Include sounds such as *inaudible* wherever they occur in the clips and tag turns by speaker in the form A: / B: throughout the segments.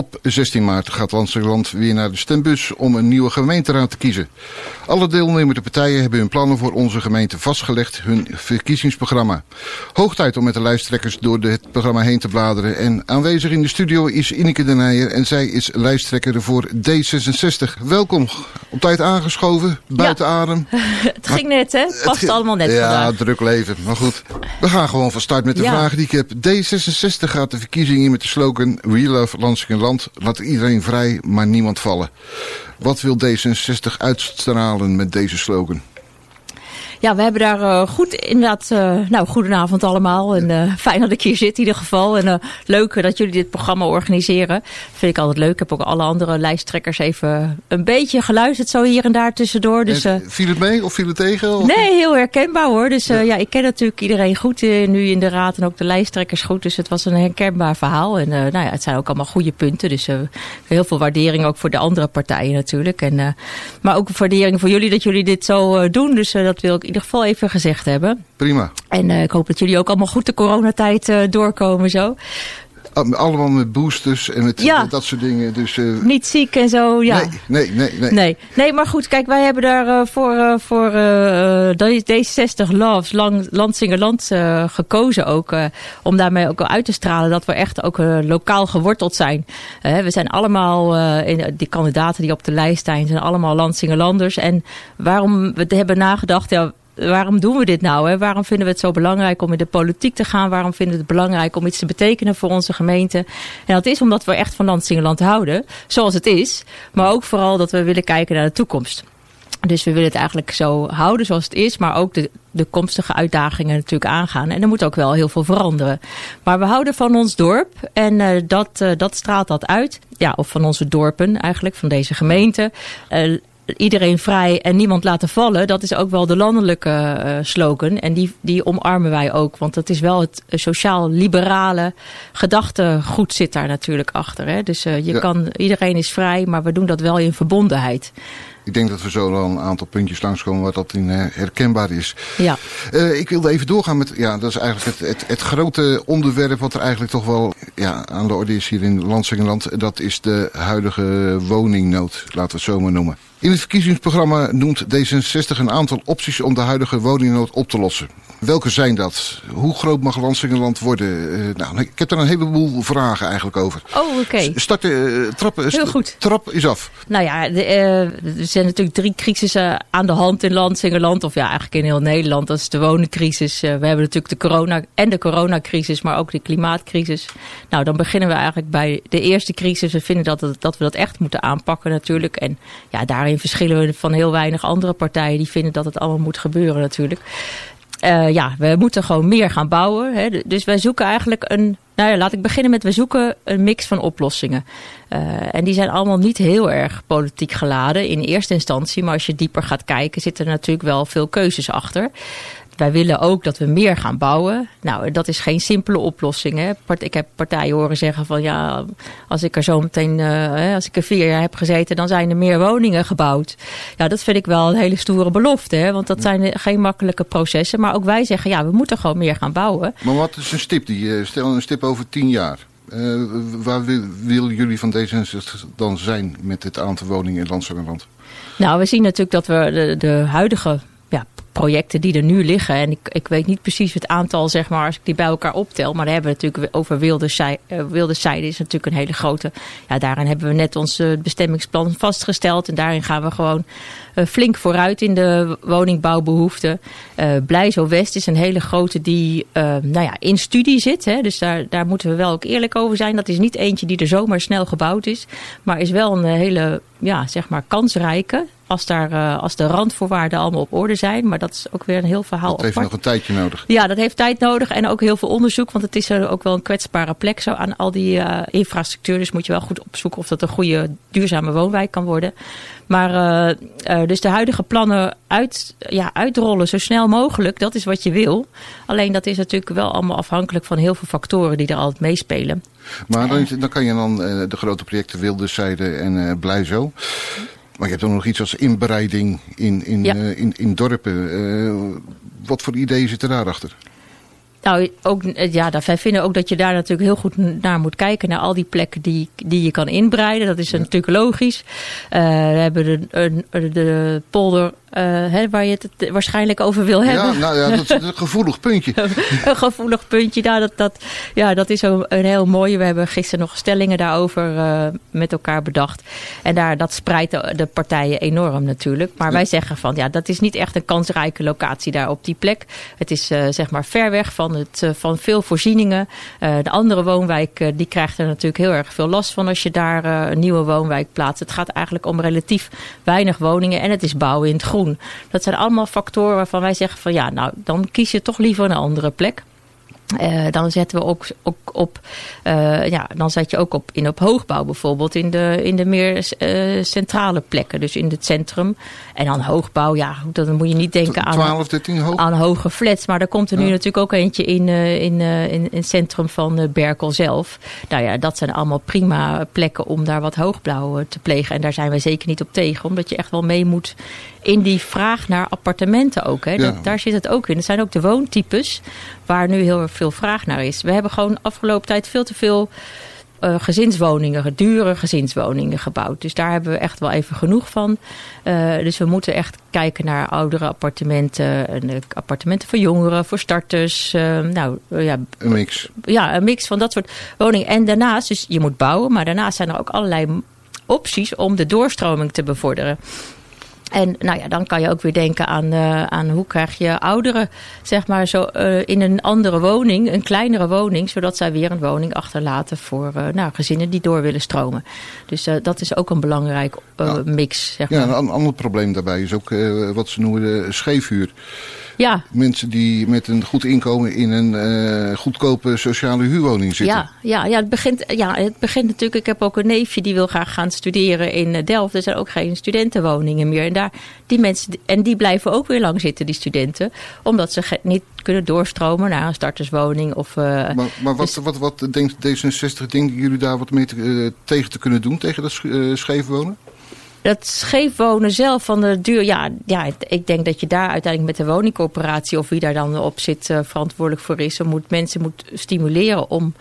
A: Op 16 maart gaat Landseland weer naar de stembus om een nieuwe gemeenteraad te kiezen. Alle deelnemende partijen hebben hun plannen voor onze gemeente vastgelegd, hun verkiezingsprogramma. Hoog tijd om met de lijsttrekkers door het programma heen te bladeren. En aanwezig in de studio is Ineke de Nijer en zij is lijsttrekker voor D66. Welkom, op tijd aangeschoven, buiten adem. *laughs*
B: het ging net hè, past allemaal net
A: Ja,
B: vandaag.
A: druk leven, maar goed. We gaan gewoon van start met de
B: Ja.
A: vragen die ik heb. D66 gaat de verkiezingen in met de slogan We love Laat iedereen vrij, maar niemand vallen. Wat wil D66 uitstralen met deze slogan?
B: Ja, we hebben daar eh, goed inderdaad. eh nou, goedenavond allemaal. En eh, fijn dat ik hier zit in ieder geval. En leuk dat jullie dit programma organiseren. Vind ik altijd leuk. Ik heb ook alle andere lijsttrekkers even een beetje geluisterd zo hier en daar tussendoor. Dus,
A: En viel het mee of viel het tegen? Of-
B: Nee, heel herkenbaar hoor. Dus eh, ja. ik ken natuurlijk iedereen goed nu in de raad en ook de lijsttrekkers goed. Dus het was een herkenbaar verhaal. En nou ja, het zijn ook allemaal goede punten. Dus heel veel waardering ook voor de andere partijen natuurlijk. En, maar ook een waardering voor jullie dat jullie dit zo doen. Dus dat wil ik ieder geval even gezegd hebben.
A: Prima.
B: En eh, ik hoop dat jullie ook allemaal goed de coronatijd eh, doorkomen zo.
A: Al- Allemaal met boosters en met,
B: Ja.
A: met dat soort dingen. Dus, eh,
B: Niet ziek en zo, ja.
A: nee, nee, nee, nee.
B: Nee, nee, maar goed, kijk, wij hebben daar voor, eh, voor eh, eh, D60 Loves, Lang, Landsingerland, gekozen ook. om daarmee ook uit te stralen dat we echt ook lokaal geworteld zijn. We zijn allemaal, in, die kandidaten die op de lijst staan, zijn allemaal Landsingerlanders. En waarom we hebben nagedacht, ja, waarom doen we dit nou? Hè? Waarom vinden we het zo belangrijk om in de politiek te gaan? Waarom vinden we het belangrijk om iets te betekenen voor onze gemeente? En dat is omdat we echt van Landsingeland houden, zoals het is. Maar ook vooral dat we willen kijken naar de toekomst. Dus we willen het eigenlijk zo houden zoals het is, maar ook de, de komstige uitdagingen natuurlijk aangaan. En er moet ook wel heel veel veranderen. Maar we houden van ons dorp en eh, dat, eh, dat straalt dat uit. Ja, of van onze dorpen eigenlijk, van deze gemeente. Eh, iedereen vrij en niemand laten vallen. Dat is ook wel de landelijke eh, slogan. En die, die omarmen wij ook. Want dat is wel het sociaal-liberale gedachtegoed zit daar natuurlijk achter. Hè? Dus eh, je
A: Ja.
B: kan, iedereen is vrij, maar we doen dat wel in verbondenheid.
A: Ik denk dat we zo wel een aantal puntjes langskomen wat dat in eh, herkenbaar is.
B: Ja.
A: Eh, ik wilde even doorgaan met, ja, dat is eigenlijk het, het, het grote onderwerp wat er eigenlijk toch wel ja, aan de orde is hier in Landsingeland. Dat is de huidige woningnood, laten we het zo maar noemen. In het verkiezingsprogramma noemt D66 een aantal opties om de huidige woningnood op te lossen. Welke zijn dat? Hoe groot mag Landsingeland worden? Eh, nou, ik heb daar een heleboel vragen eigenlijk over.
B: Oh, oké.
A: Start, eh, trap,
B: Heel goed.
A: trap is af.
B: Nou ja, de, eh, er zijn natuurlijk drie crisissen aan de hand in Landsingerland. Of ja, eigenlijk in heel Nederland. Dat is de woningcrisis. Eh, we hebben natuurlijk de corona en de coronacrisis, maar ook de klimaatcrisis. Nou, dan beginnen we eigenlijk bij de eerste crisis. We vinden dat, dat we dat echt moeten aanpakken natuurlijk. En ja, verschillen we van heel weinig andere partijen. Die vinden dat het allemaal moet gebeuren natuurlijk. Eh, ja, we moeten gewoon meer gaan bouwen. Hè. Dus wij zoeken eigenlijk een. Nou ja, laat ik beginnen met. We zoeken een mix van oplossingen. Eh, en die zijn allemaal niet heel erg politiek geladen in eerste instantie. Maar als je dieper gaat kijken, zitten er natuurlijk wel veel keuzes achter. Wij willen ook dat we meer gaan bouwen. Nou, dat is geen simpele oplossing. Hè. Ik heb partijen horen zeggen van ja, als ik er zo meteen, eh, als ik er vier jaar heb gezeten, dan zijn er meer woningen gebouwd. Ja, dat vind ik wel een hele stoere belofte. Hè, want dat zijn geen makkelijke processen. Maar ook wij zeggen ja, we moeten gewoon meer gaan bouwen.
A: Maar wat is een stip? Die, eh, stel een stip over tien jaar. Eh, waar wil, willen jullie van D66 dan zijn met het aantal woningen in Landsingeland?
B: Nou, we zien natuurlijk dat we de, de huidige projecten die er nu liggen. En ik, ik weet niet precies het aantal, zeg maar, als ik die bij elkaar optel. Maar daar hebben we natuurlijk over wilde, zij, eh, wilde zijde is natuurlijk een hele grote. Ja, daarin hebben we net ons eh, bestemmingsplan vastgesteld. En daarin gaan we gewoon eh, flink vooruit in de woningbouwbehoeften. Eh Blijzo West is een hele grote die nou ja, in studie zit. Hè. Dus daar, daar moeten we wel ook eerlijk over zijn. Dat is niet eentje die er zomaar snel gebouwd is. Maar is wel een hele ja, zeg maar kansrijke. Als, daar, eh, als de randvoorwaarden allemaal op orde zijn. Maar dat is ook weer een heel verhaal
A: Dat heeft
B: apart.
A: nog een tijdje nodig.
B: Ja, dat heeft tijd nodig en ook heel veel onderzoek. Want het is ook wel een kwetsbare plek zo aan al die eh, infrastructuur. Dus moet je wel goed opzoeken of dat een goede duurzame woonwijk kan worden. Maar eh, dus de huidige plannen uit, ja, uitrollen zo snel mogelijk, dat is wat je wil. Alleen dat is natuurlijk wel allemaal afhankelijk van heel veel factoren die er altijd meespelen.
A: Maar dan, dan kan je dan de grote projecten Wilderzijde en eh Blij zo. Maar je hebt ook nog iets als inbreiding in, in,
B: Ja.
A: eh, in, in dorpen. Eh, wat voor ideeën zitten daarachter?
B: Nou, ook, ja, wij vinden ook dat je daar natuurlijk heel goed naar moet kijken. Naar al die plekken die, die je kan inbreiden. Dat is natuurlijk logisch. Uh, we hebben de, de, de polder uh, hè, waar je het waarschijnlijk over wil hebben.
A: Ja, nou ja, dat is een gevoelig puntje. *laughs*
B: een gevoelig puntje, nou, dat, dat, ja, dat is een, een heel mooie. We hebben gisteren nog stellingen daarover uh, met elkaar bedacht. En daar, dat spreidt de, de partijen enorm natuurlijk. Maar ja. wij zeggen van, ja, dat is niet echt een kansrijke locatie daar op die plek. Het is uh, zeg maar ver weg van, het, van veel voorzieningen. de andere woonwijk, die krijgt er natuurlijk heel erg veel last van als je daar een nieuwe woonwijk plaatst. Het gaat eigenlijk om relatief weinig woningen en het is bouwen in het groen. Dat zijn allemaal factoren waarvan wij zeggen van ja, nou dan kies je toch liever een andere plek. Uh, dan zetten we ook, ook op, uh, ja, dan zet je ook op in op hoogbouw bijvoorbeeld in de, in de meer uh, centrale plekken, dus in het centrum. En dan hoogbouw, ja, dan moet je niet denken aan,
A: 12, 13 hoog.
B: aan hoge flats. Maar er komt er nu ja. natuurlijk ook eentje in, in, in, in het centrum van Berkel zelf. Nou ja, dat zijn allemaal prima plekken om daar wat hoogbouw te plegen. En daar zijn wij zeker niet op tegen, omdat je echt wel mee moet in die vraag naar appartementen ook. Hè. Dat, daar zit het ook in. Het zijn ook de woontypes waar nu heel veel vraag naar is. We hebben gewoon afgelopen tijd veel te veel uh, gezinswoningen, dure gezinswoningen gebouwd. Dus daar hebben we echt wel even genoeg van. Uh, dus we moeten echt kijken naar oudere appartementen, en appartementen voor jongeren, voor starters. Uh, nou, ja,
A: een mix.
B: Ja, een mix van dat soort woningen. En daarnaast, dus je moet bouwen, maar daarnaast zijn er ook allerlei opties om de doorstroming te bevorderen. En nou ja, dan kan je ook weer denken aan, uh, aan hoe krijg je ouderen zeg maar, zo, uh, in een andere woning, een kleinere woning, zodat zij weer een woning achterlaten voor uh, nou, gezinnen die door willen stromen. Dus dat is ook een belangrijk mix. Zeg
A: maar. Ja, een ander probleem daarbij is ook wat ze noemen scheefhuur.
B: Ja.
A: Mensen die met een goed inkomen in een uh, goedkope sociale huurwoning zitten.
B: Ja, ja, ja, het begint, ja, het begint natuurlijk. Ik heb ook een neefje die wil graag gaan studeren in Delft. Er zijn ook geen studentenwoningen meer. En, daar, die mensen, en die blijven ook weer lang zitten, die studenten. Omdat ze niet kunnen doorstromen naar een starterswoning. Of, uh,
A: maar maar wat, dus, wat, wat, wat denkt D66, denken jullie daar wat mee te, uh, tegen te kunnen doen? Tegen dat scheef wonen?
B: Dat scheef wonen zelf van de duur. Ja, ja, ik denk dat je daar uiteindelijk met de woningcorporatie of wie daar dan op zit uh, verantwoordelijk voor is. Moet mensen moet stimuleren om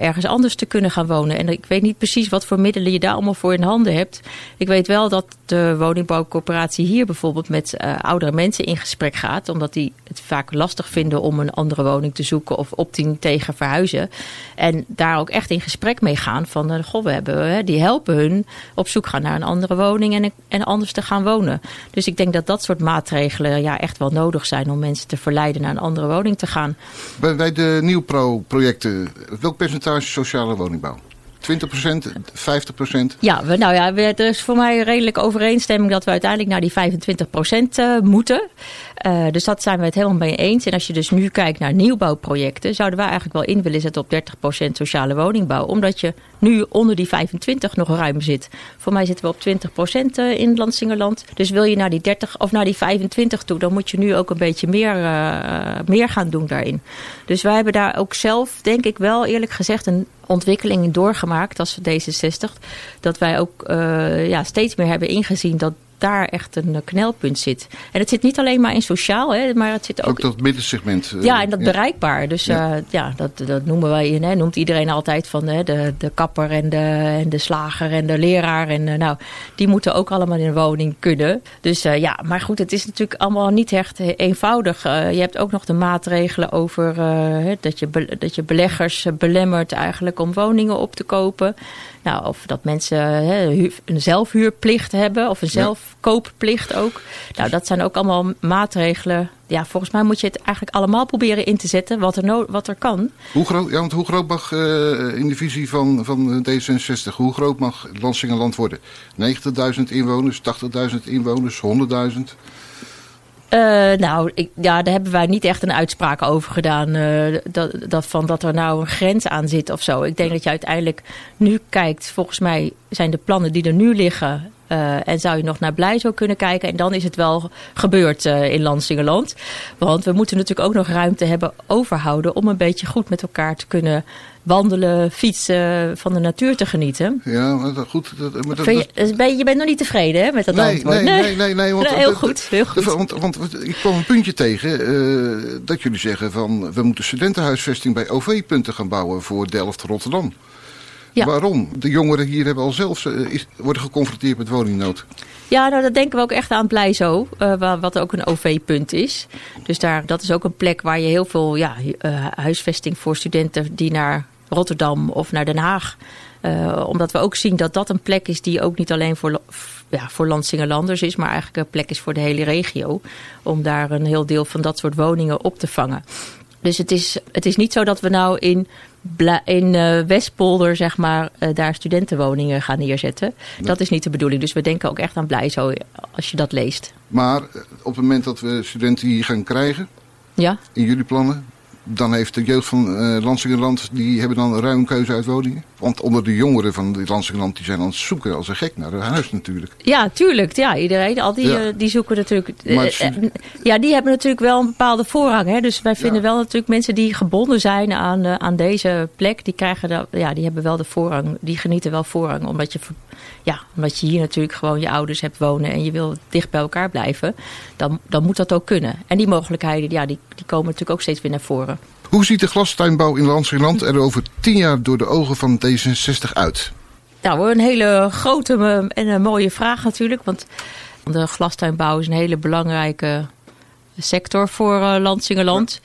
B: ergens anders te kunnen gaan wonen. En ik weet niet precies wat voor middelen je daar allemaal voor in handen hebt. Ik weet wel dat de woningbouwcorporatie hier bijvoorbeeld met uh, oudere mensen in gesprek gaat. Omdat die het vaak lastig vinden om een andere woning te zoeken of op die tegen verhuizen. En daar ook echt in gesprek mee gaan van, uh, goh, we hebben, die helpen hun op zoek gaan naar een andere woning en, en anders te gaan wonen. Dus ik denk dat dat soort maatregelen ja, echt wel nodig zijn om mensen te verleiden naar een andere woning te gaan.
A: Bij, bij de nieuwpro-projecten, welk percentage sociale woningbouw? 20%, 50%?
B: Ja, we, nou ja, er is voor mij redelijk overeenstemming dat we uiteindelijk naar die 25% uh, moeten. Uh, dus dat zijn we het helemaal mee eens. En als je dus nu kijkt naar nieuwbouwprojecten, zouden wij eigenlijk wel in willen zetten op 30% sociale woningbouw. Omdat je nu onder die 25 nog ruim zit. Voor mij zitten we op 20% in Landsingerland. Dus wil je naar die 30 of naar die 25 toe, dan moet je nu ook een beetje meer, uh, meer gaan doen daarin. Dus wij hebben daar ook zelf, denk ik wel eerlijk gezegd, een ontwikkeling in doorgemaakt als D66. Dat wij ook ja, steeds meer hebben ingezien dat daar echt een knelpunt zit. En het zit niet alleen maar in sociaal, hè, maar het zit ook...
A: Ook dat middensegment.
B: Uh, ja, en dat ja. bereikbaar. Dus ja, uh, ja dat, dat noemen wij, hè, noemt iedereen altijd van hè, de, de kapper en de, en de slager en de leraar. En uh, nou, die moeten ook allemaal in een woning kunnen. Dus ja, maar goed, het is natuurlijk allemaal niet echt eenvoudig. je hebt ook nog de maatregelen over dat, je dat je beleggers belemmert eigenlijk om woningen op te kopen. Nou, of dat mensen hè, een zelfhuurplicht hebben of een zelfkoopplicht ook. Nou, dat zijn ook allemaal maatregelen. Ja, volgens mij moet je het eigenlijk allemaal proberen in te zetten wat er, no wat er kan.
A: Hoe groot, ja, want hoe groot mag uh, in de visie van, van D66, hoe groot mag Lansingerland worden? 90.000 inwoners, 80.000 inwoners, 100.000?
B: Uh, nou, ik, ja, daar hebben wij niet echt een uitspraak over gedaan. Uh, dat, dat, van dat er nou een grens aan zit of zo. Ik denk dat je uiteindelijk nu kijkt, volgens mij zijn de plannen die er nu liggen en zou je nog naar Blijzo kunnen kijken. En dan is het wel gebeurd in Lansingerland. Want we moeten natuurlijk ook nog ruimte hebben overhouden om een beetje goed met elkaar te kunnen wandelen, fietsen, van de natuur te genieten.
A: Ja, maar goed. Dat, maar dat,
B: je, ben, je bent nog niet tevreden hè, met dat
A: nee,
B: antwoord?
A: Nee, nee, nee. nee, want,
B: heel goed, heel goed.
A: Want, want, ik kwam een puntje tegen uh, dat jullie zeggen van... we moeten studentenhuisvesting bij OV-punten gaan bouwen voor Delft-Rotterdam. Ja. Waarom? De jongeren hier hebben al zelf, uh, is, worden geconfronteerd met woningnood.
B: Ja, nou, dat denken we ook echt aan Blijzo, uh, wat ook een OV-punt is. Dus daar, dat is ook een plek waar je heel veel ja, uh, huisvesting voor studenten die naar Rotterdam of naar Den Haag. Uh, omdat we ook zien dat dat een plek is die ook niet alleen voor, ja, voor Landsingerlanders is, maar eigenlijk een plek is voor de hele regio. Om daar een heel deel van dat soort woningen op te vangen. Dus het is, het is niet zo dat we nou in, in uh, Westpolder, zeg maar, uh, daar studentenwoningen gaan neerzetten. Dat is niet de bedoeling. Dus we denken ook echt aan blij zo als je dat leest.
A: Maar op het moment dat we studenten hier gaan krijgen,
B: ja?
A: in jullie plannen, dan heeft de jeugd van uh, Lansingerland, die hebben dan een ruim keuze uit woningen. Want onder de jongeren van het Lansingerland, die zijn aan het zoeken als een gek naar een huis natuurlijk.
B: Ja, tuurlijk. Ja, iedereen. Al die, ja. uh, die zoeken natuurlijk... Uh, ja, die hebben natuurlijk wel een bepaalde voorrang. Hè? Dus wij vinden ja. wel natuurlijk mensen die gebonden zijn aan, aan deze plek, die, krijgen ja, die hebben wel de voorrang. Die genieten wel voorrang. Omdat je, ja, omdat je hier natuurlijk gewoon je ouders hebt wonen en je wil dicht bij elkaar blijven. Dan, dan moet dat ook kunnen. En die mogelijkheden, ja, die, die komen natuurlijk ook steeds weer naar voren.
A: Hoe ziet de glastuinbouw in Landsingerland er over tien jaar door de ogen van D66 uit?
B: Nou, een hele grote en een mooie vraag natuurlijk. Want de glastuinbouw is een hele belangrijke sector voor uh, Landsingerland.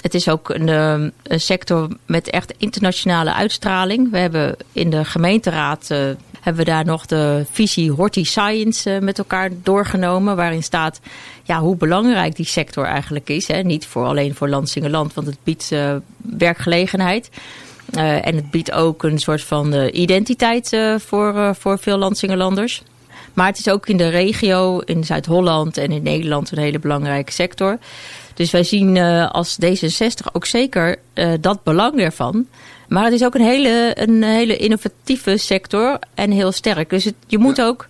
B: Het is ook een, een, sector met echt internationale uitstraling. We hebben in de gemeenteraad uh, hebben we daar nog de visie Horti Science uh, met elkaar doorgenomen. Waarin staat ja, hoe belangrijk die sector eigenlijk is. Hè. Niet voor, alleen voor Landsingerland, want het biedt uh, werkgelegenheid. Uh, en het biedt ook een soort van identiteit voor, voor veel Landsingerlanders. Maar het is ook in de regio, in Zuid-Holland en in Nederland een hele belangrijke sector. Dus wij zien als D66 ook zeker dat belang ervan. Maar het is ook een hele, een hele innovatieve sector en heel sterk. Dus het, je moet ook...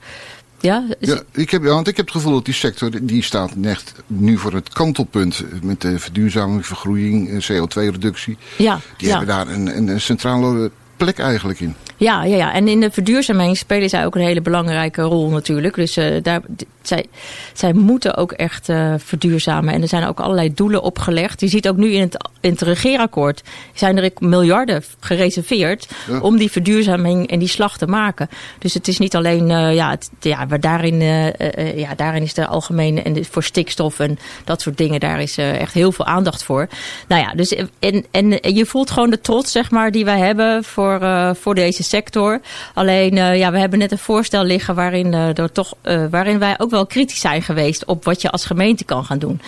B: Ja,
A: ja, ik heb, ja, want ik heb het gevoel dat die sector die staat echt nu voor het kantelpunt. Met de verduurzaming, vergroeiing, CO2-reductie.
B: Ja,
A: die
B: ja.
A: hebben daar een, een, een centrale plek eigenlijk in.
B: Ja, ja, ja, en in de verduurzaming spelen zij ook een hele belangrijke rol natuurlijk. Dus uh, daar, zij, zij moeten ook echt uh, verduurzamen. En er zijn ook allerlei doelen opgelegd. Je ziet ook nu in het, in het regeerakkoord zijn er miljarden gereserveerd ja. om die verduurzaming en die slag te maken. Dus het is niet alleen, uh, ja, het, ja, waar daarin, ja, daarin is de algemene en de, voor stikstof en dat soort dingen, daar is echt heel veel aandacht voor. Nou ja, dus en, en je voelt gewoon de trots, zeg maar, die wij hebben voor, voor deze sector. Alleen, uh, ja, we hebben net een voorstel liggen waarin, uh, er toch, uh, waarin wij ook wel kritisch zijn geweest op wat je als gemeente kan gaan doen.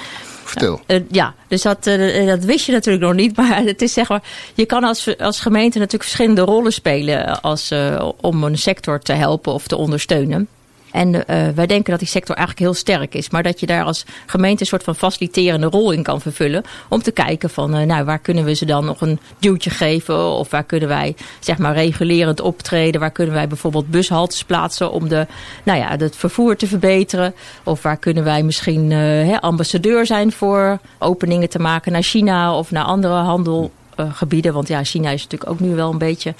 A: Vertel.
B: ja, dus dat, dat wist je natuurlijk nog niet. *laughs* Maar het is zeg maar, je kan als, als gemeente natuurlijk verschillende rollen spelen als, om een sector te helpen of te ondersteunen. En uh, wij denken dat die sector eigenlijk heel sterk is. Maar dat je daar als gemeente een soort van faciliterende rol in kan vervullen. Om te kijken van, uh, nou, waar kunnen we ze dan nog een duwtje geven? Of waar kunnen wij, zeg maar, regulerend optreden? Waar kunnen wij bijvoorbeeld bushaltes plaatsen om de, nou ja, het vervoer te verbeteren? Of waar kunnen wij misschien hè, ambassadeur zijn voor openingen te maken naar China of naar andere handelgebieden? Want ja, China is natuurlijk ook nu wel een beetje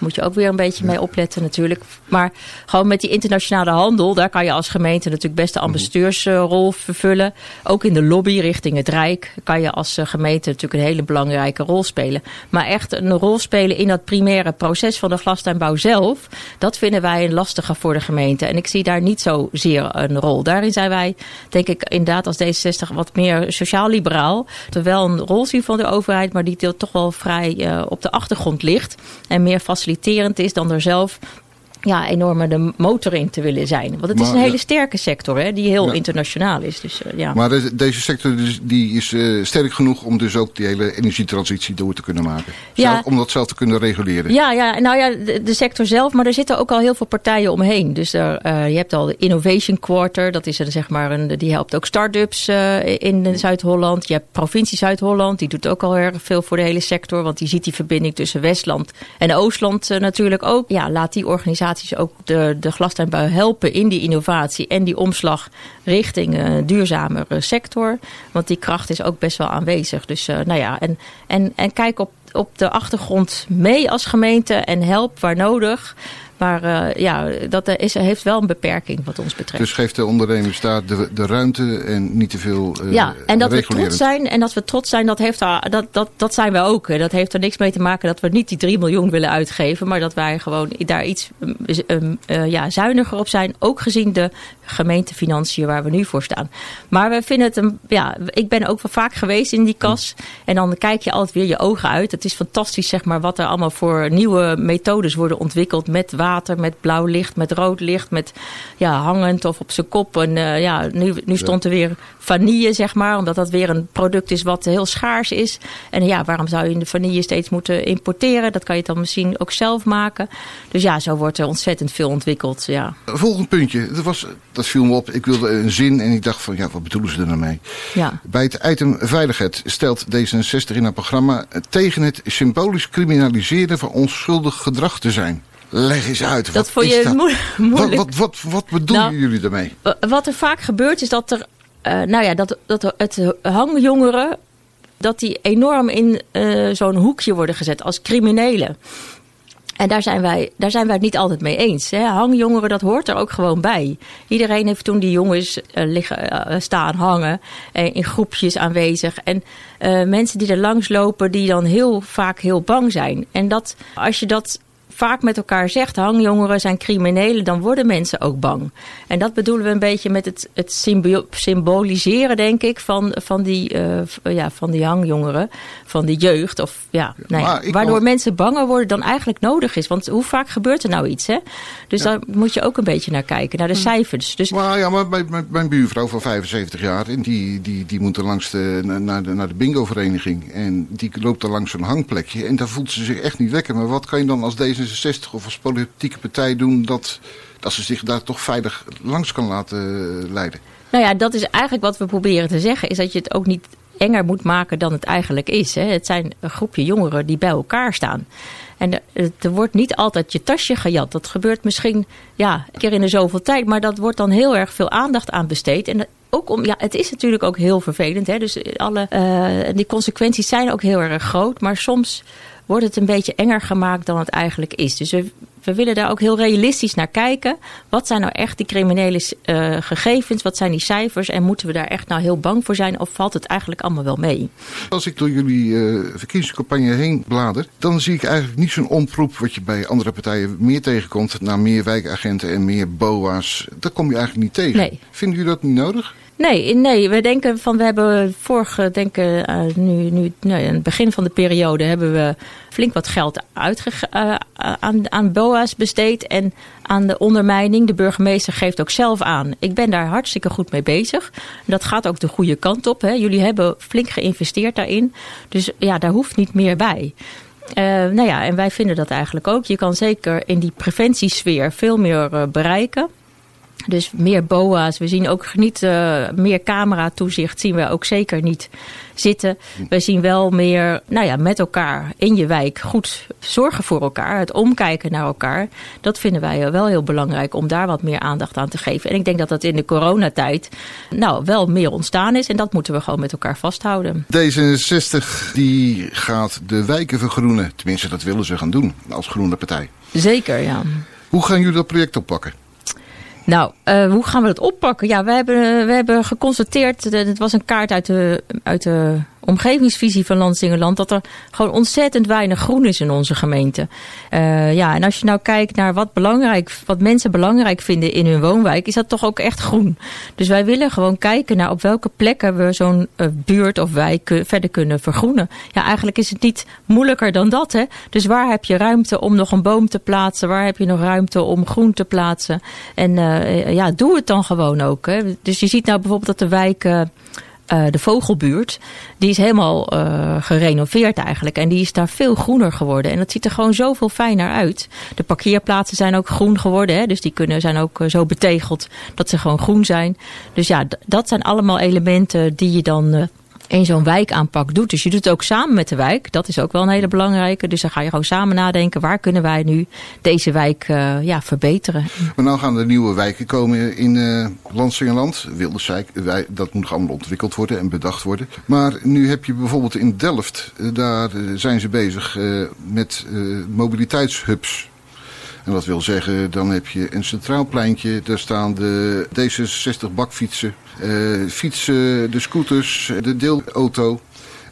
B: moet je ook weer een beetje mee opletten natuurlijk. Maar gewoon met die internationale handel, daar kan je als gemeente natuurlijk best de ambassadeursrol vervullen. Ook in de lobby richting het Rijk kan je als gemeente natuurlijk een hele belangrijke rol spelen. Maar echt een rol spelen in dat primaire proces van de glastuinbouw zelf, dat vinden wij een lastige voor de gemeente. En ik zie daar niet zozeer een rol. Daarin zijn wij, denk ik, inderdaad als D66 wat meer sociaal-liberaal. Wel een rol zien van de overheid, maar die toch wel vrij uh, op de achtergrond ligt. En meer faciliterend is dan er zelf ja, enorme de motor in te willen zijn. Want het maar, is een hele sterke sector, hè, die heel ja. internationaal is. Dus, uh, ja.
A: Maar de, deze sector die is uh, sterk genoeg om dus ook die hele energietransitie door te kunnen maken.
B: Ja.
A: Zelf, om dat zelf te kunnen reguleren.
B: Ja, ja nou ja, de, de, sector zelf, maar er zitten ook al heel veel partijen omheen. Dus er, uh, je hebt al de Innovation Quarter, dat is er, zeg maar een, die helpt ook start-ups in Zuid-Holland. Je hebt provincie Zuid-Holland, die doet ook al erg veel voor de hele sector. Want die ziet die verbinding tussen Westland en Oostland natuurlijk ook. Ja, laat die organisatie ook de, de glastuinbouw helpen in die innovatie en die omslag richting een duurzamere sector. Want die kracht is ook best wel aanwezig. Dus nou ja, en, en, en kijk op, op de achtergrond mee als gemeente en help waar nodig. Maar uh, ja, dat is, heeft wel een beperking wat ons betreft.
A: Dus geeft de ondernemers daar de, de ruimte en niet te veel uh,
B: Ja, en dat we trots zijn. En dat we trots zijn, dat, heeft dat, dat, dat zijn we ook. Dat heeft er niks mee te maken dat we niet die 3 miljoen willen uitgeven. Maar dat wij gewoon daar iets um, uh, ja, zuiniger op zijn. Ook gezien de gemeentefinanciën waar we nu voor staan. Maar we vinden het een. Ja, ik ben ook wel vaak geweest in die kas. En dan kijk je altijd weer je ogen uit. Het is fantastisch, zeg maar, wat er allemaal voor nieuwe methodes worden ontwikkeld met water met blauw licht, met rood licht, met ja, hangend of op zijn kop. En uh, ja, nu, nu stond er weer vanille, zeg maar, omdat dat weer een product is wat heel schaars is. En ja, waarom zou je de vanille steeds moeten importeren? Dat kan je dan misschien ook zelf maken. Dus ja, zo wordt er ontzettend veel ontwikkeld. Ja.
A: Volgend puntje, dat, was, dat viel me op. Ik wilde een zin en ik dacht van, ja, wat bedoelen ze er nou mee?
B: Ja.
A: Bij het item veiligheid stelt D66 in haar programma tegen het symbolisch criminaliseren van onschuldig gedrag te zijn. Leg eens uit.
B: Dat vond
A: is
B: je
A: dat?
B: moeilijk.
A: Wat, wat, wat, wat bedoelen
B: Nou,
A: jullie daarmee?
B: Wat er vaak gebeurt is dat er, uh, nou ja, dat, dat het hangjongeren, dat die enorm in uh, zo'n hoekje worden gezet als criminelen. En daar zijn wij, daar zijn wij het niet altijd mee eens. Hè. Hangjongeren, dat hoort er ook gewoon bij. Iedereen heeft toen die jongens uh, liggen, uh, staan hangen. Uh, in groepjes aanwezig. En mensen die er langs lopen, die dan heel vaak heel bang zijn. En dat, als je dat vaak met elkaar zegt, hangjongeren zijn criminelen, dan worden mensen ook bang. En dat bedoelen we een beetje met het, het symboliseren, denk ik, van, van, die, uh, ja, van die hangjongeren, van die jeugd. Of, ja, nee, waardoor
A: kan...
B: mensen banger worden dan eigenlijk nodig is. Want hoe vaak gebeurt er nou iets? Hè? Dus daar moet je ook een beetje naar kijken, naar de cijfers. Dus...
A: Maar ja, maar mijn, mijn, buurvrouw van 75 jaar, die, die, die moet er langs de, naar de, naar de bingo-vereniging. En die loopt er langs zo'n hangplekje. En daar voelt ze zich echt niet lekker. Maar wat kan je dan als deze 60 of als politieke partij doen dat, dat ze zich daar toch veilig langs kan laten leiden?
B: Nou ja, dat is eigenlijk wat we proberen te zeggen. Is dat je het ook niet enger moet maken dan het eigenlijk is. Hè. Het zijn een groepje jongeren die bij elkaar staan. En er, er wordt niet altijd je tasje gejat. Dat gebeurt misschien ja, een keer in de zoveel tijd. Maar dat wordt dan heel erg veel aandacht aan besteed. En ook om, ja, het is natuurlijk ook heel vervelend. Hè. Dus alle, die consequenties zijn ook heel erg groot. Maar soms wordt het een beetje enger gemaakt dan het eigenlijk is. Dus we, we willen daar ook heel realistisch naar kijken. Wat zijn nou echt die criminele uh, gegevens? Wat zijn die cijfers? En moeten we daar echt nou heel bang voor zijn? Of valt het eigenlijk allemaal wel mee?
A: Als ik door jullie uh, verkiezingscampagne heen blader... dan zie ik eigenlijk niet zo'n oproep... wat je bij andere partijen meer tegenkomt... naar meer wijkagenten en meer BOA's. Dat kom je eigenlijk niet tegen.
B: Nee.
A: Vinden jullie dat niet nodig?
B: Nee, nee, we denken van we hebben vorige, denken uh, nu, nu nee, in het begin van de periode hebben we flink wat geld uitge, uh, aan, aan BOA's besteed en aan de ondermijning. De burgemeester geeft ook zelf aan. Ik ben daar hartstikke goed mee bezig. Dat gaat ook de goede kant op. Hè. Jullie hebben flink geïnvesteerd daarin. Dus ja, daar hoeft niet meer bij. Uh, nou ja, en wij vinden dat eigenlijk ook. Je kan zeker in die preventiesfeer veel meer bereiken. Dus meer BOA's. We zien ook niet uh, meer camera-toezicht. Zien we ook zeker niet zitten. We zien wel meer nou ja, met elkaar in je wijk goed zorgen voor elkaar. Het omkijken naar elkaar. Dat vinden wij wel heel belangrijk om daar wat meer aandacht aan te geven. En ik denk dat dat in de coronatijd nou, wel meer ontstaan is. En dat moeten we gewoon met elkaar vasthouden.
A: D66 die gaat de wijken vergroenen. Tenminste, dat willen ze gaan doen als groene partij.
B: Zeker, ja.
A: Hoe gaan jullie dat project oppakken?
B: Nou, uh, hoe gaan we dat oppakken? Ja, we hebben, we hebben geconstateerd, het was een kaart uit de, uit de omgevingsvisie van Landsingerland, dat er gewoon ontzettend weinig groen is in onze gemeente. Ja, en als je nou kijkt naar wat, belangrijk, wat mensen belangrijk vinden in hun woonwijk, is dat toch ook echt groen. Dus wij willen gewoon kijken naar op welke plekken we zo'n buurt of wijk verder kunnen vergroenen. Ja, eigenlijk is het niet moeilijker dan dat. Hè? Dus waar heb je ruimte om nog een boom te plaatsen? Waar heb je nog ruimte om groen te plaatsen? En ja, doe het dan gewoon ook. Hè? Dus je ziet nou bijvoorbeeld dat de wijk... Uh, de vogelbuurt, die is helemaal gerenoveerd eigenlijk. En die is daar veel groener geworden. En dat ziet er gewoon zoveel fijner uit. De parkeerplaatsen zijn ook groen geworden. Hè? Dus die kunnen, zijn ook zo betegeld dat ze gewoon groen zijn. Dus ja, dat zijn allemaal elementen die je dan in zo'n wijkaanpak doet. Dus je doet het ook samen met de wijk. Dat is ook wel een hele belangrijke. Dus dan ga je gewoon samen nadenken. Waar kunnen wij nu deze wijk uh, ja, verbeteren?
A: Maar nou gaan er nieuwe wijken komen in uh, Lansingerland. Wilderswijk, wij, dat moet allemaal ontwikkeld worden en bedacht worden. Maar nu heb je bijvoorbeeld in Delft. Uh, daar zijn ze bezig met mobiliteitshubs. En dat wil zeggen, dan heb je een centraal pleintje. Daar staan de D66 bakfietsen, uh, fietsen, de scooters, de deelauto.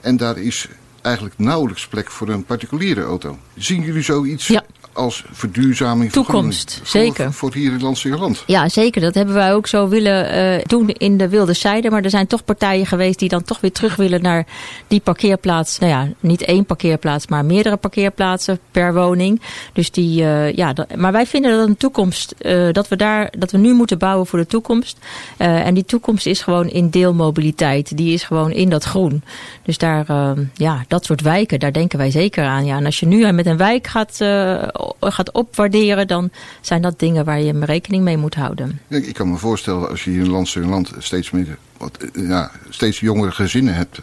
A: En daar is eigenlijk nauwelijks plek voor een particuliere auto. Zien jullie zoiets
B: ja
A: als verduurzaming
B: Toekomst,
A: voor,
B: zeker.
A: Voor hier in Landsingerland.
B: Ja, zeker. Dat hebben wij ook zo willen uh, doen in de wilde zijde. Maar er zijn toch partijen geweest die dan toch weer terug willen naar die parkeerplaats. Nou ja, niet één parkeerplaats, maar meerdere parkeerplaatsen per woning. Dus die, uh, ja, dat, maar wij vinden dat een toekomst, uh, dat we daar, dat we nu moeten bouwen voor de toekomst. en die toekomst is gewoon in deelmobiliteit. Die is gewoon in dat groen. Dus daar, ja, dat soort wijken, daar denken wij zeker aan. Ja, en als je nu met een wijk gaat gaat opwaarderen, dan zijn dat dingen waar je rekening mee moet houden.
A: Ik kan me voorstellen als je hier in land land steeds, meer, wat, eh, ja, steeds jongere gezinnen hebt.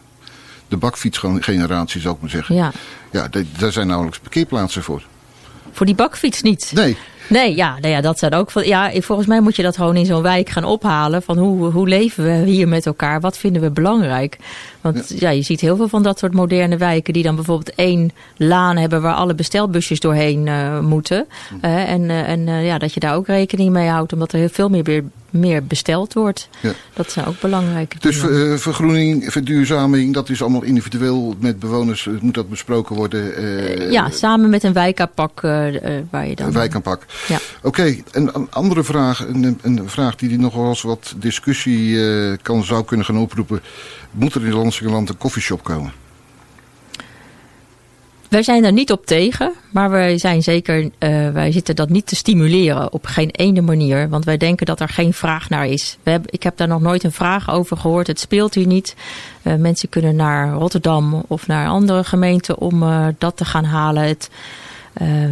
A: De bakfietsgeneratie zou ik maar zeggen.
B: Ja.
A: Ja, daar zijn nauwelijks parkeerplaatsen voor.
B: Voor die bakfiets niet?
A: Nee.
B: Nee, ja, nou ja, dat zijn ook van. Ja, volgens mij moet je dat gewoon in zo'n wijk gaan ophalen. Van hoe, hoe leven we hier met elkaar? Wat vinden we belangrijk? Want ja. je ziet heel veel van dat soort moderne wijken die dan bijvoorbeeld één laan hebben waar alle bestelbusjes doorheen uh, moeten. Uh, en uh, en ja, dat je daar ook rekening mee houdt, omdat er heel veel meer weer meer besteld wordt. Ja. Dat zijn ook belangrijke
A: Dus ver, vergroening, verduurzaming, dat is allemaal individueel met bewoners, moet dat besproken worden?
B: Ja, samen met een wijkaanpak waar je dan...
A: Een wijkaanpak.
B: Ja.
A: Oké, okay, een andere vraag, een, een vraag die nog wel eens wat discussie kan, zou kunnen gaan oproepen. Moet er in Lansingerland een koffieshop komen?
B: Wij zijn er niet op tegen, maar wij zijn zeker, uh, wij zitten dat niet te stimuleren op geen ene manier. Want wij denken dat er geen vraag naar is. We ik heb daar nog nooit een vraag over gehoord. Het speelt hier niet. Uh, mensen kunnen naar Rotterdam of naar andere gemeenten om uh, dat te gaan halen. Het,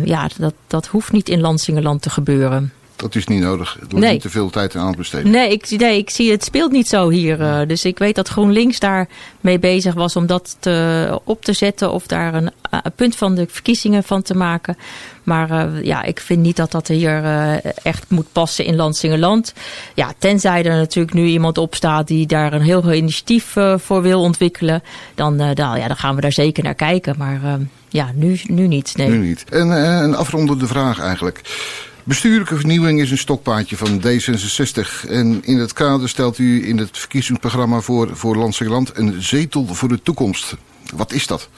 B: ja, dat, dat hoeft niet in Lansingerland te gebeuren.
A: Dat is niet nodig. Er wordt
B: nee.
A: niet te veel tijd aan besteden.
B: Nee, ik, nee, ik zie het speelt niet zo hier. Uh, dus ik weet dat GroenLinks daar mee bezig was om dat te, op te zetten. Of daar een, een, punt van de verkiezingen van te maken. Maar uh, ja, ik vind niet dat dat hier uh, echt moet passen in Landsingerland. Ja, tenzij er natuurlijk nu iemand opstaat die daar een heel veel initiatief voor wil ontwikkelen. Dan, dan, ja, dan gaan we daar zeker naar kijken. Maar ja, nu, nu niet. Nee.
A: Nu niet. En een afrondende vraag eigenlijk. Bestuurlijke vernieuwing is een stokpaardje van D66. En in het kader stelt u in het verkiezingsprogramma voor, voor Landsingerland een zetel voor de toekomst. Wat is dat?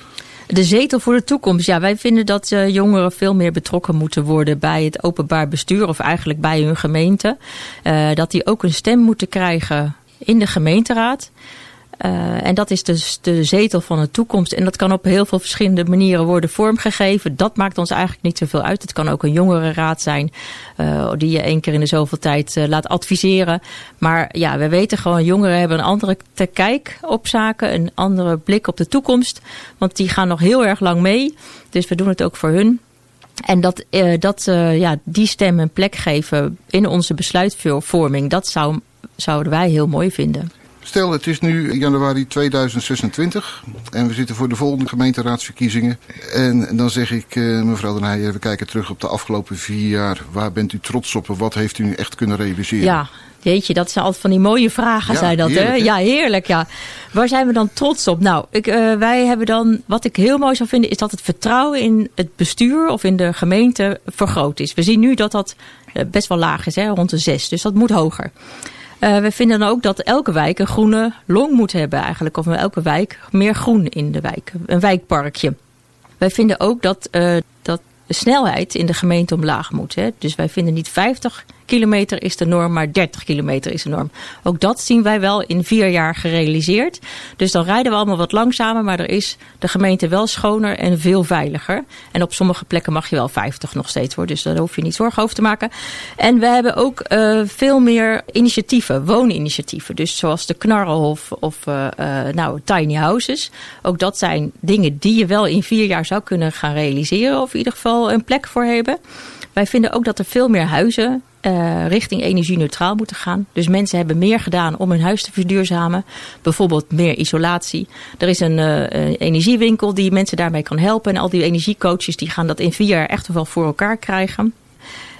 B: De zetel voor de toekomst. Ja, wij vinden dat uh, jongeren veel meer betrokken moeten worden bij het openbaar bestuur. Of eigenlijk bij hun gemeente. Uh, dat die ook een stem moeten krijgen in de gemeenteraad. Uh, en dat is dus de zetel van de toekomst. En dat kan op heel veel verschillende manieren worden vormgegeven. Dat maakt ons eigenlijk niet zoveel uit. Het kan ook een jongerenraad zijn uh, die je één keer in de zoveel tijd uh, laat adviseren. Maar ja, we weten gewoon, jongeren hebben een andere kijk op zaken. Een andere blik op de toekomst. Want die gaan nog heel erg lang mee. Dus we doen het ook voor hun. En dat, dat ja, die stem een plek geven in onze besluitvorming, dat zou, zouden wij heel mooi vinden.
A: Stel, het is nu januari 2026 en we zitten voor de volgende gemeenteraadsverkiezingen. En dan zeg ik, uh, mevrouw Den Heijer, we kijken terug op de afgelopen vier jaar. Waar bent u trots op en wat heeft u nu echt kunnen realiseren?
B: Ja, Jeetje, dat zijn altijd van die mooie vragen,
A: ja,
B: zei dat.
A: Heerlijk,
B: hè? Ja, heerlijk. Ja. Waar zijn we dan trots op? Nou, ik, uh, wij hebben dan, wat ik heel mooi zou vinden, is dat het vertrouwen in het bestuur of in de gemeente vergroot is. We zien nu dat dat best wel laag is, hè? rond de zes. Dus dat moet hoger. Uh, we vinden dan ook dat elke wijk een groene long moet hebben eigenlijk. Of elke wijk meer groen in de wijk. Een wijkparkje. Wij vinden ook dat, uh, dat de snelheid in de gemeente omlaag moet. Hè? Dus wij vinden niet 50 kilometer is de norm, maar 30 kilometer is de norm. Ook dat zien wij wel in vier jaar gerealiseerd. Dus dan rijden we allemaal wat langzamer, maar er is de gemeente wel schoner en veel veiliger. En op sommige plekken mag je wel 50 nog steeds worden, dus daar hoef je niet zorgen over te maken. En we hebben ook uh, veel meer initiatieven, wooninitiatieven. Dus zoals de Knarrenhof of uh, uh, nou, tiny houses. Ook dat zijn dingen die je wel in vier jaar zou kunnen gaan realiseren, of in ieder geval een plek voor hebben. Wij vinden ook dat er veel meer huizen uh, richting energie-neutraal moeten gaan. Dus mensen hebben meer gedaan om hun huis te verduurzamen. Bijvoorbeeld meer isolatie. Er is een uh, energiewinkel die mensen daarmee kan helpen. En al die energiecoaches die gaan dat in vier jaar echt wel voor elkaar krijgen.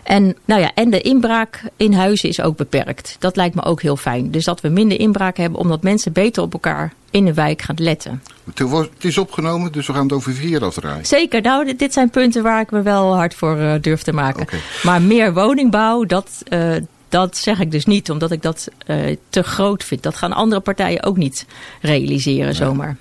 B: En, nou ja, en de inbraak in huizen is ook beperkt. Dat lijkt me ook heel fijn. Dus dat we minder inbraak hebben, omdat mensen beter op elkaar in de wijk gaan letten.
A: Het is opgenomen, dus we gaan het over vier afdraaien.
B: Zeker, nou, dit zijn punten waar ik me wel hard voor uh, durf te maken. Okay. Maar meer woningbouw, dat, uh, dat zeg ik dus niet, omdat ik dat uh, te groot vind. Dat gaan andere partijen ook niet realiseren zomaar.